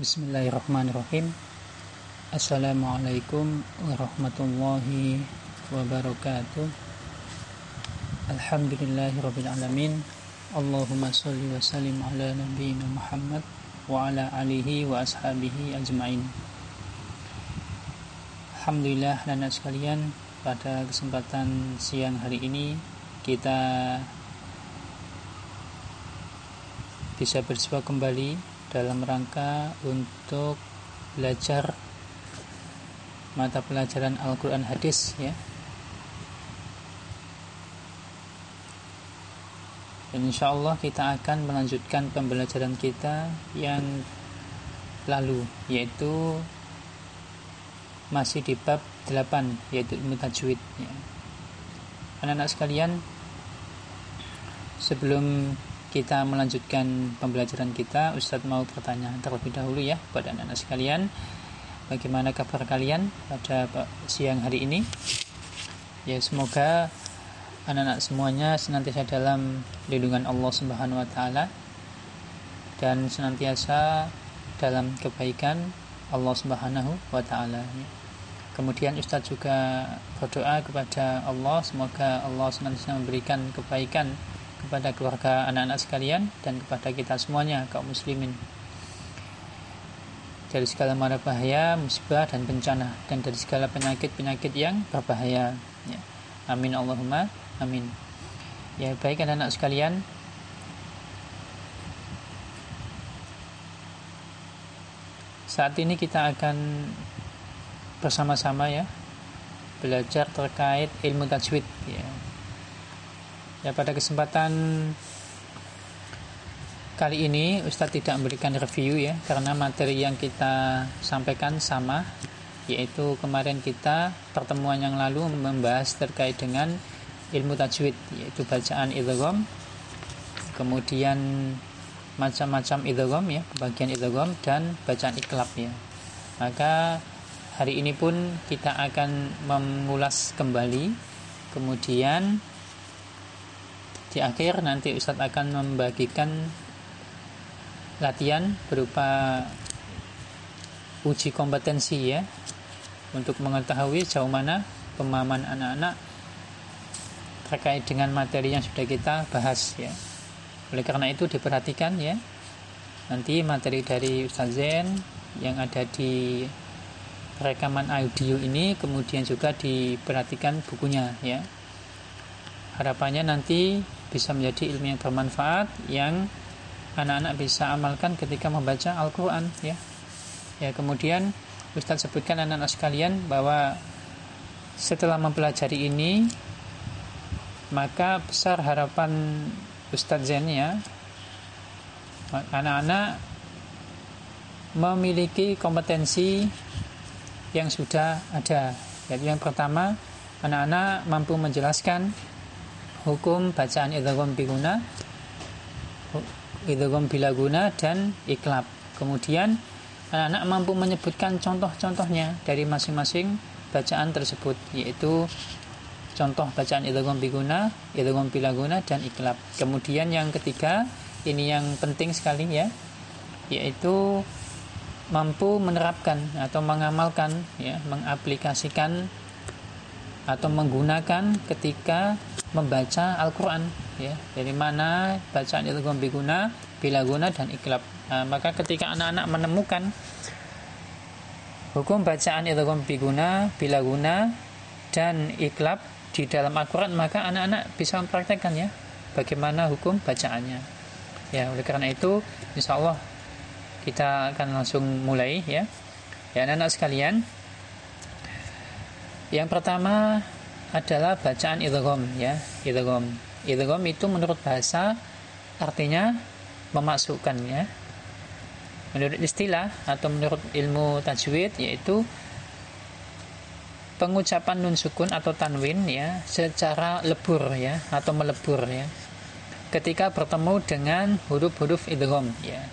Bismillahirrahmanirrahim. Assalamualaikum warahmatullahi wabarakatuh. Alhamdulillahirrabbilalamin Allahumma salli wa sallim ala nabiyina Muhammad wa ala alihi wa ashabihi ajma'in. Alhamdulillah dan sekalian pada kesempatan siang hari ini kita bisa bersua kembali dalam rangka untuk belajar mata pelajaran Al-Quran Hadis ya dan insya Allah kita akan melanjutkan pembelajaran kita yang lalu yaitu masih di bab 8 yaitu ilmu tajwid ya. anak-anak sekalian sebelum kita melanjutkan pembelajaran kita. Ustadz mau bertanya terlebih dahulu ya pada anak-anak sekalian. Bagaimana kabar kalian pada siang hari ini? Ya semoga anak-anak semuanya senantiasa dalam lindungan Allah Subhanahu wa taala dan senantiasa dalam kebaikan Allah Subhanahu wa taala. Kemudian Ustadz juga berdoa kepada Allah semoga Allah senantiasa memberikan kebaikan kepada keluarga anak-anak sekalian dan kepada kita semuanya kaum muslimin dari segala mara bahaya, musibah dan bencana dan dari segala penyakit-penyakit yang berbahaya. Ya. Amin Allahumma amin. Ya baik anak-anak sekalian. Saat ini kita akan bersama-sama ya belajar terkait ilmu tajwid ya Ya pada kesempatan kali ini Ustadz tidak memberikan review ya karena materi yang kita sampaikan sama yaitu kemarin kita pertemuan yang lalu membahas terkait dengan ilmu tajwid yaitu bacaan idgham kemudian macam-macam idgham ya bagian idgham dan bacaan iklab ya. Maka hari ini pun kita akan mengulas kembali kemudian di akhir nanti Ustadz akan membagikan latihan berupa uji kompetensi ya. Untuk mengetahui jauh mana pemahaman anak-anak terkait dengan materi yang sudah kita bahas ya. Oleh karena itu diperhatikan ya. Nanti materi dari Ustadz Zen yang ada di rekaman audio ini kemudian juga diperhatikan bukunya ya. Harapannya nanti bisa menjadi ilmu yang bermanfaat yang anak-anak bisa amalkan ketika membaca Al-Quran ya. Ya kemudian Ustadz sebutkan anak-anak sekalian bahwa setelah mempelajari ini maka besar harapan Ustadz Zen ya anak-anak memiliki kompetensi yang sudah ada. Yaitu yang pertama anak-anak mampu menjelaskan hukum bacaan idgham biguna idgham bilaguna dan iklab. Kemudian anak-anak mampu menyebutkan contoh-contohnya dari masing-masing bacaan tersebut yaitu contoh bacaan idgham biguna idgham bilaguna dan iklab. Kemudian yang ketiga ini yang penting sekali ya yaitu mampu menerapkan atau mengamalkan ya mengaplikasikan atau menggunakan ketika membaca Al-Quran ya. Dari mana bacaan itu guna bila guna dan iklab. Nah, maka ketika anak-anak menemukan hukum bacaan itu guna bila guna dan iklab di dalam Al-Quran maka anak-anak bisa mempraktekkan ya bagaimana hukum bacaannya. Ya oleh karena itu insya Allah kita akan langsung mulai ya. Ya anak-anak sekalian yang pertama adalah bacaan idgham ya, idgham. Idgham itu menurut bahasa artinya memasukkan ya. Menurut istilah atau menurut ilmu tajwid yaitu pengucapan nun sukun atau tanwin ya secara lebur ya atau melebur ya ketika bertemu dengan huruf-huruf idgham ya.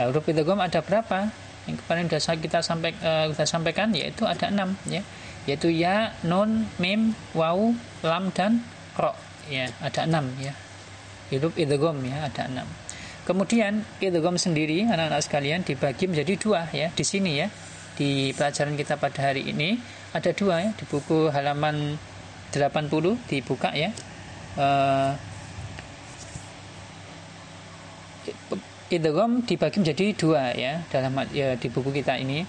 Nah, huruf idgham ada berapa? Yang kemarin sudah kita sampai uh, kita sampaikan yaitu ada enam ya yaitu ya, nun, mim, waw, lam dan ro. Ya, ada enam ya. Hidup idgham ya, ada enam. Kemudian idgham sendiri anak-anak sekalian dibagi menjadi dua ya di sini ya. Di pelajaran kita pada hari ini ada dua ya di buku halaman 80 dibuka ya. Uh, idgham dibagi menjadi dua ya dalam ya, di buku kita ini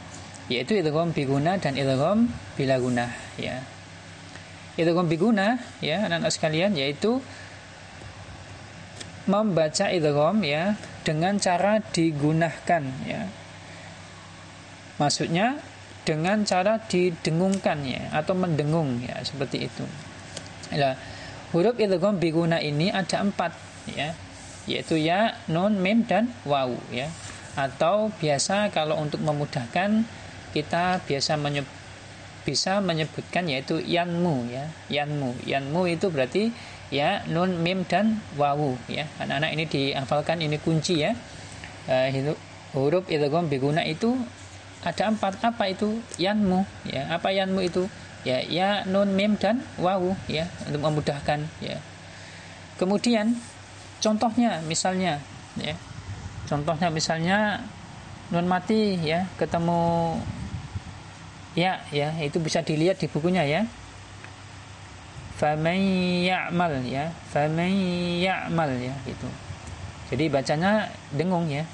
yaitu idgham biguna dan idgham bila guna ya. Idgham biguna ya anak-anak sekalian yaitu membaca idgham ya dengan cara digunakan ya. Maksudnya dengan cara didengungkan ya atau mendengung ya seperti itu. Nah, huruf idgham biguna ini ada empat ya yaitu ya, nun, mim dan waw ya. Atau biasa kalau untuk memudahkan kita biasa menyebut bisa menyebutkan yaitu yanmu ya. Yanmu. Yanmu itu berarti ya nun mim dan wawu ya. Anak-anak ini dihafalkan ini kunci ya. Uh, huruf idgham biguna itu ada empat. Apa itu? Yanmu ya. Apa yanmu itu? Ya ya nun mim dan wawu ya untuk memudahkan ya. Kemudian contohnya misalnya ya. Contohnya misalnya nun mati ya ketemu ya ya itu bisa dilihat di bukunya ya. Faman ya'mal ya. Faman ya'mal ya gitu. Jadi bacanya dengung ya.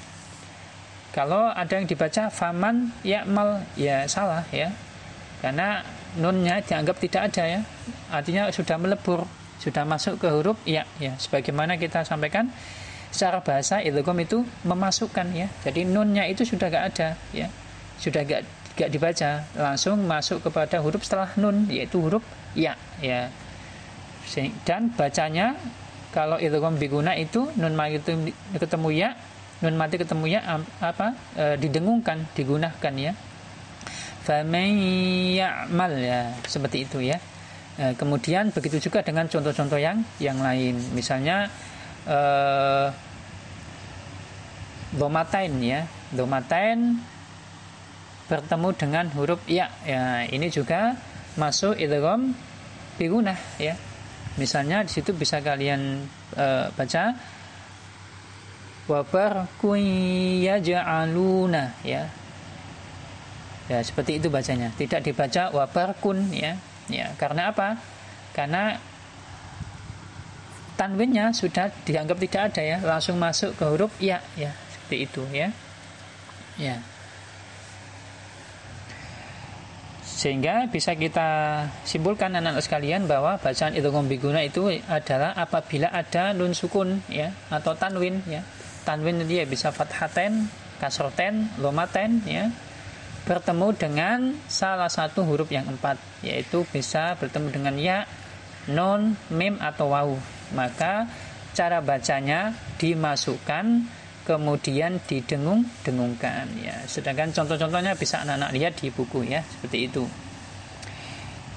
Kalau ada yang dibaca faman ya'mal ya salah ya. Karena nunnya dianggap tidak ada ya. Artinya sudah melebur sudah masuk ke huruf ya ya. Sebagaimana kita sampaikan secara bahasa idgham itu memasukkan ya. Jadi nunnya itu sudah gak ada ya. Sudah gak gak dibaca langsung masuk kepada huruf setelah nun yaitu huruf ya ya. Dan bacanya kalau idgham biguna itu nun mati ketemu ya nun mati ketemu ya apa e, didengungkan digunakan ya. Faman ya'mal ya seperti itu ya. E, kemudian begitu juga dengan contoh-contoh yang yang lain. Misalnya e, domatain ya. Domatain bertemu dengan huruf ya ya ini juga masuk idgham biguna ya Misalnya di situ bisa kalian uh, baca wabar yaj'aluna ya. Ya, seperti itu bacanya. Tidak dibaca wabarkun ya. Ya, karena apa? Karena tanwinnya sudah dianggap tidak ada ya, langsung masuk ke huruf ya ya. Seperti itu ya. Ya. Sehingga bisa kita simpulkan anak-anak sekalian bahwa bacaan idgham biguna itu adalah apabila ada nun sukun ya atau tanwin ya. Tanwin dia bisa fathaten, kasroten, lomaten ya bertemu dengan salah satu huruf yang empat yaitu bisa bertemu dengan ya, non, mim atau waw. Maka cara bacanya dimasukkan kemudian didengung-dengungkan ya. Sedangkan contoh-contohnya bisa anak-anak lihat di buku ya, seperti itu.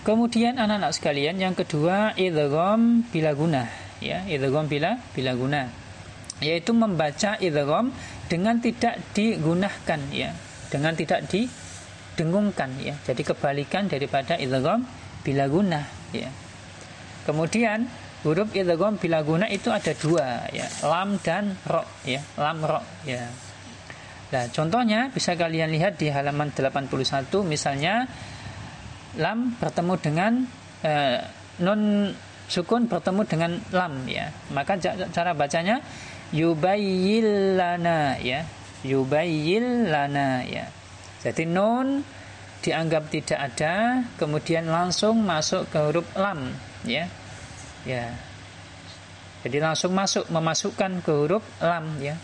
Kemudian anak-anak sekalian yang kedua idgham bila guna ya, idgham bila bila guna yaitu membaca idgham dengan tidak digunakan ya, dengan tidak didengungkan ya. Jadi kebalikan daripada idgham bila guna ya. Kemudian huruf idgham bila guna itu ada dua ya. Lam dan ro ya. Lam ro ya. Nah contohnya bisa kalian lihat di halaman 81 misalnya lam bertemu dengan eh, non sukun bertemu dengan lam ya. Maka cara bacanya yubayyil lana ya. Yubayyil lana ya. Jadi non dianggap tidak ada kemudian langsung masuk ke huruf lam ya ya. Jadi langsung masuk memasukkan ke huruf lam ya.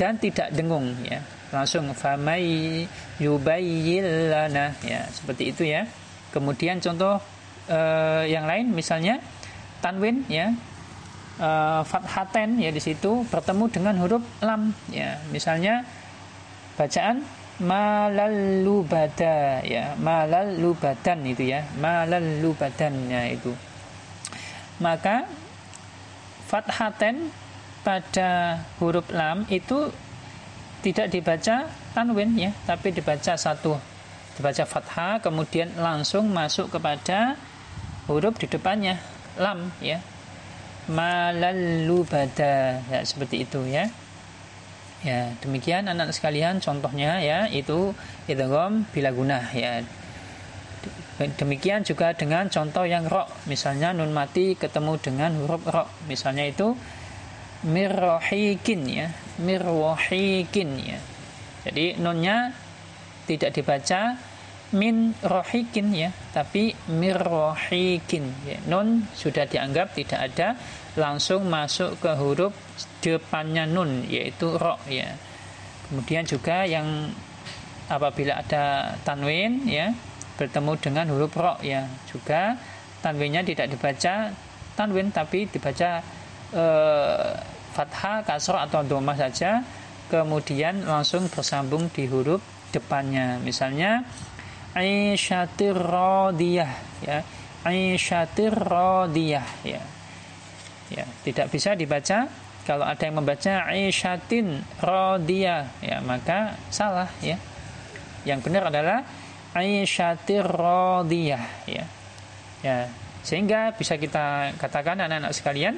Dan tidak dengung ya. Langsung famai yubayyilana ya. Seperti itu ya. Kemudian contoh uh, yang lain misalnya tanwin ya. Uh, fathaten ya di situ bertemu dengan huruf lam ya. Misalnya bacaan malalubada ya. Malalubadan itu ya. Malalubadan ya itu maka fathaten pada huruf lam itu tidak dibaca tanwin ya, tapi dibaca satu dibaca fathah kemudian langsung masuk kepada huruf di depannya lam ya. Malalubada ya seperti itu ya. Ya, demikian anak sekalian contohnya ya itu idgham bila gunah ya. Demikian juga dengan contoh yang ro, misalnya nun mati ketemu dengan huruf ro, misalnya itu mirrohikin ya, mirrohikin ya. Jadi nunnya tidak dibaca min rohikin ya, tapi mirrohikin ya. Nun sudah dianggap tidak ada, langsung masuk ke huruf depannya nun yaitu ro ya. Kemudian juga yang apabila ada tanwin ya bertemu dengan huruf ro ya. Juga tanwinnya tidak dibaca tanwin tapi dibaca eh, fathah, kasroh atau domah saja. Kemudian langsung bersambung di huruf depannya. Misalnya Aisyatir radiyah ya. Aisyatir radiyah ya. Ya tidak bisa dibaca. Kalau ada yang membaca Aisyatin radiyah ya maka salah ya. Yang benar adalah Aisyatir radiyah ya. Ya sehingga bisa kita katakan anak-anak sekalian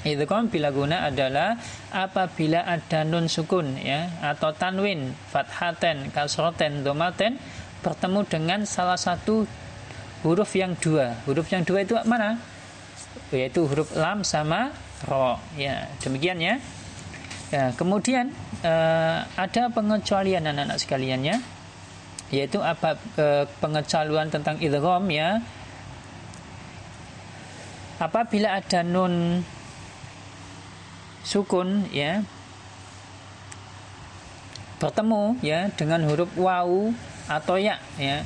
itu kan bila guna adalah apabila ada nun sukun ya atau tanwin fathaten kasroten domaten bertemu dengan salah satu huruf yang dua. Huruf yang dua itu mana? Yaitu huruf lam sama ro ya. Demikian ya, ya kemudian eh, ada pengecualian anak-anak sekalian ya yaitu apa eh, pengecualian tentang idgham ya. Apabila ada nun sukun ya bertemu ya dengan huruf wawu atau ya ya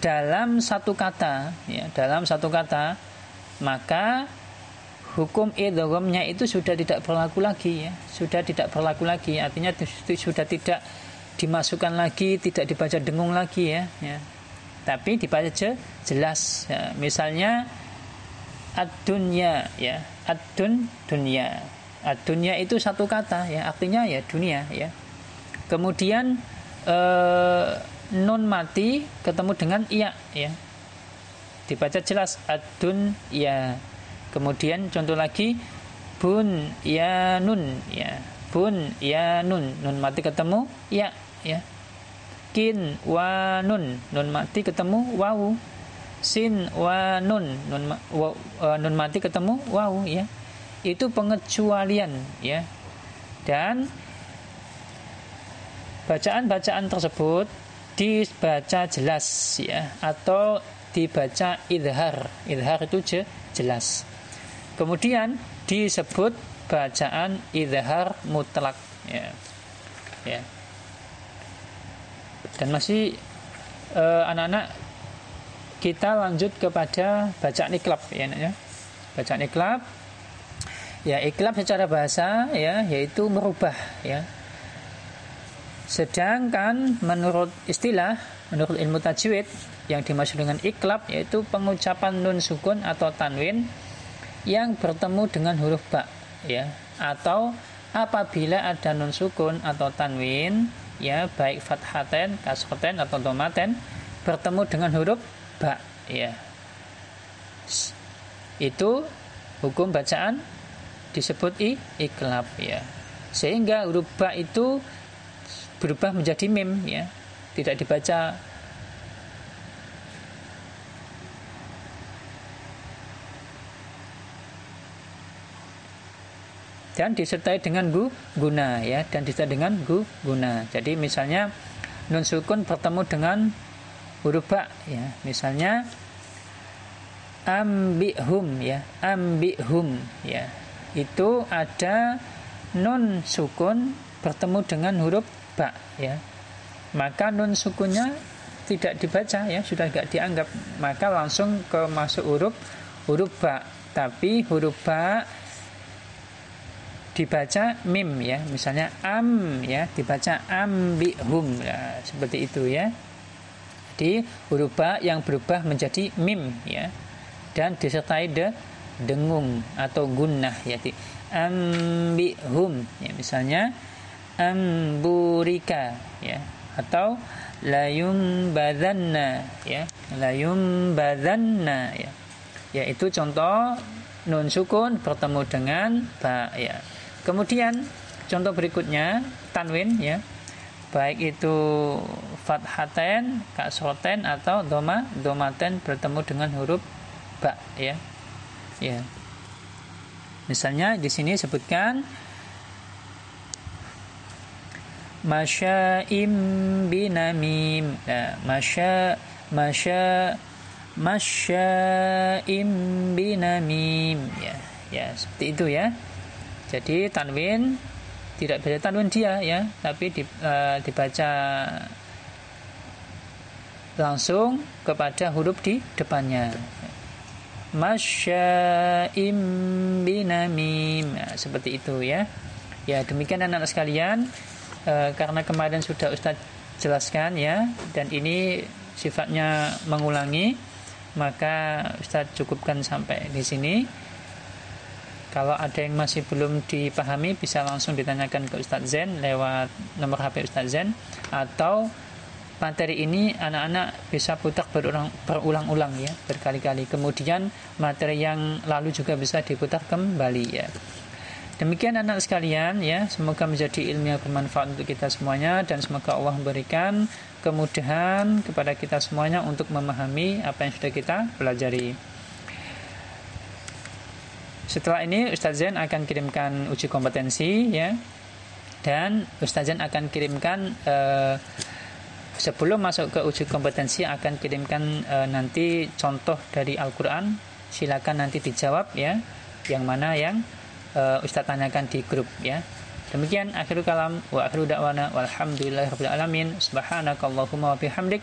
dalam satu kata ya dalam satu kata maka hukum idghamnya itu sudah tidak berlaku lagi ya. Sudah tidak berlaku lagi. Artinya sudah tidak dimasukkan lagi tidak dibaca dengung lagi ya, ya. tapi dibaca jelas ya. misalnya ad-dunya ya. Ad-dun dunya. Dunia itu satu kata ya. Artinya ya dunia ya. Kemudian eh, nun mati ketemu dengan iya ya. Dibaca jelas adun ya kemudian contoh lagi bun ya nun ya. Bun ya nun. Nun mati ketemu ya ya. Kin wa nun. Nun mati ketemu wawu sin wa nun. Nun, wa, uh, nun mati ketemu wawu ya. Itu pengecualian ya. Dan bacaan-bacaan tersebut dibaca jelas ya. Atau dibaca idhar. Idhar itu jelas. Kemudian disebut bacaan idhar mutlak ya. Ya dan masih eh, anak-anak kita lanjut kepada bacaan iklab ya, ya. bacaan iklab Ya, iklab secara bahasa ya yaitu merubah ya. Sedangkan menurut istilah, menurut ilmu tajwid yang dimaksud dengan iklab yaitu pengucapan nun sukun atau tanwin yang bertemu dengan huruf ba ya atau apabila ada nun sukun atau tanwin ya baik fathaten, kasroten atau domaten bertemu dengan huruf ba ya. Itu hukum bacaan disebut i, iklab ya. Sehingga huruf ba itu berubah menjadi mim ya. Tidak dibaca dan disertai dengan gu guna ya dan disertai dengan gu guna. Jadi misalnya nun sukun bertemu dengan huruf ba ya. Misalnya ambihum ya, ambihum ya itu ada nun sukun bertemu dengan huruf ba ya maka nun sukunnya tidak dibaca ya sudah tidak dianggap maka langsung ke masuk huruf huruf ba tapi huruf ba dibaca mim ya. Misalnya am ya dibaca ambihum. Ya seperti itu ya. Jadi huruf ba yang berubah menjadi mim ya. Dan disertai de dengung atau gunnah ya. Ambihum ya. Misalnya amburika ya. Atau layum badanna ya. Layum badanna ya. Ya itu contoh nun sukun bertemu dengan ba ya kemudian contoh berikutnya tanwin ya baik itu fathaten, kasroten atau doma domaten bertemu dengan huruf ba ya. Ya. Misalnya di sini sebutkan masya'im binamim. Nah, masya masya masya'im binamim ya. Ya, seperti itu ya. Jadi tanwin tidak baca tanwin dia ya, tapi di, uh, dibaca langsung kepada huruf di depannya. Masya'im binamim. Nah, seperti itu ya. Ya, demikian anak-anak sekalian. E, karena kemarin sudah Ustadz jelaskan ya dan ini sifatnya mengulangi, maka Ustadz cukupkan sampai di sini. Kalau ada yang masih belum dipahami bisa langsung ditanyakan ke Ustadz Zen lewat nomor HP Ustadz Zen atau materi ini anak-anak bisa putar berulang, berulang-ulang ya berkali-kali. Kemudian materi yang lalu juga bisa diputar kembali ya. Demikian anak sekalian ya, semoga menjadi ilmu yang bermanfaat untuk kita semuanya dan semoga Allah memberikan kemudahan kepada kita semuanya untuk memahami apa yang sudah kita pelajari. Setelah ini Ustaz Zain akan kirimkan uji kompetensi ya. Dan Ustaz Zain akan kirimkan uh, sebelum masuk ke uji kompetensi akan kirimkan uh, nanti contoh dari Al-Qur'an. Silakan nanti dijawab ya. Yang mana yang uh, Ustaz tanyakan di grup ya. Demikian akhirul kalam wa akhiru da'wana walhamdulillahirabbil alamin. Subhanakallahumma wa bihamdik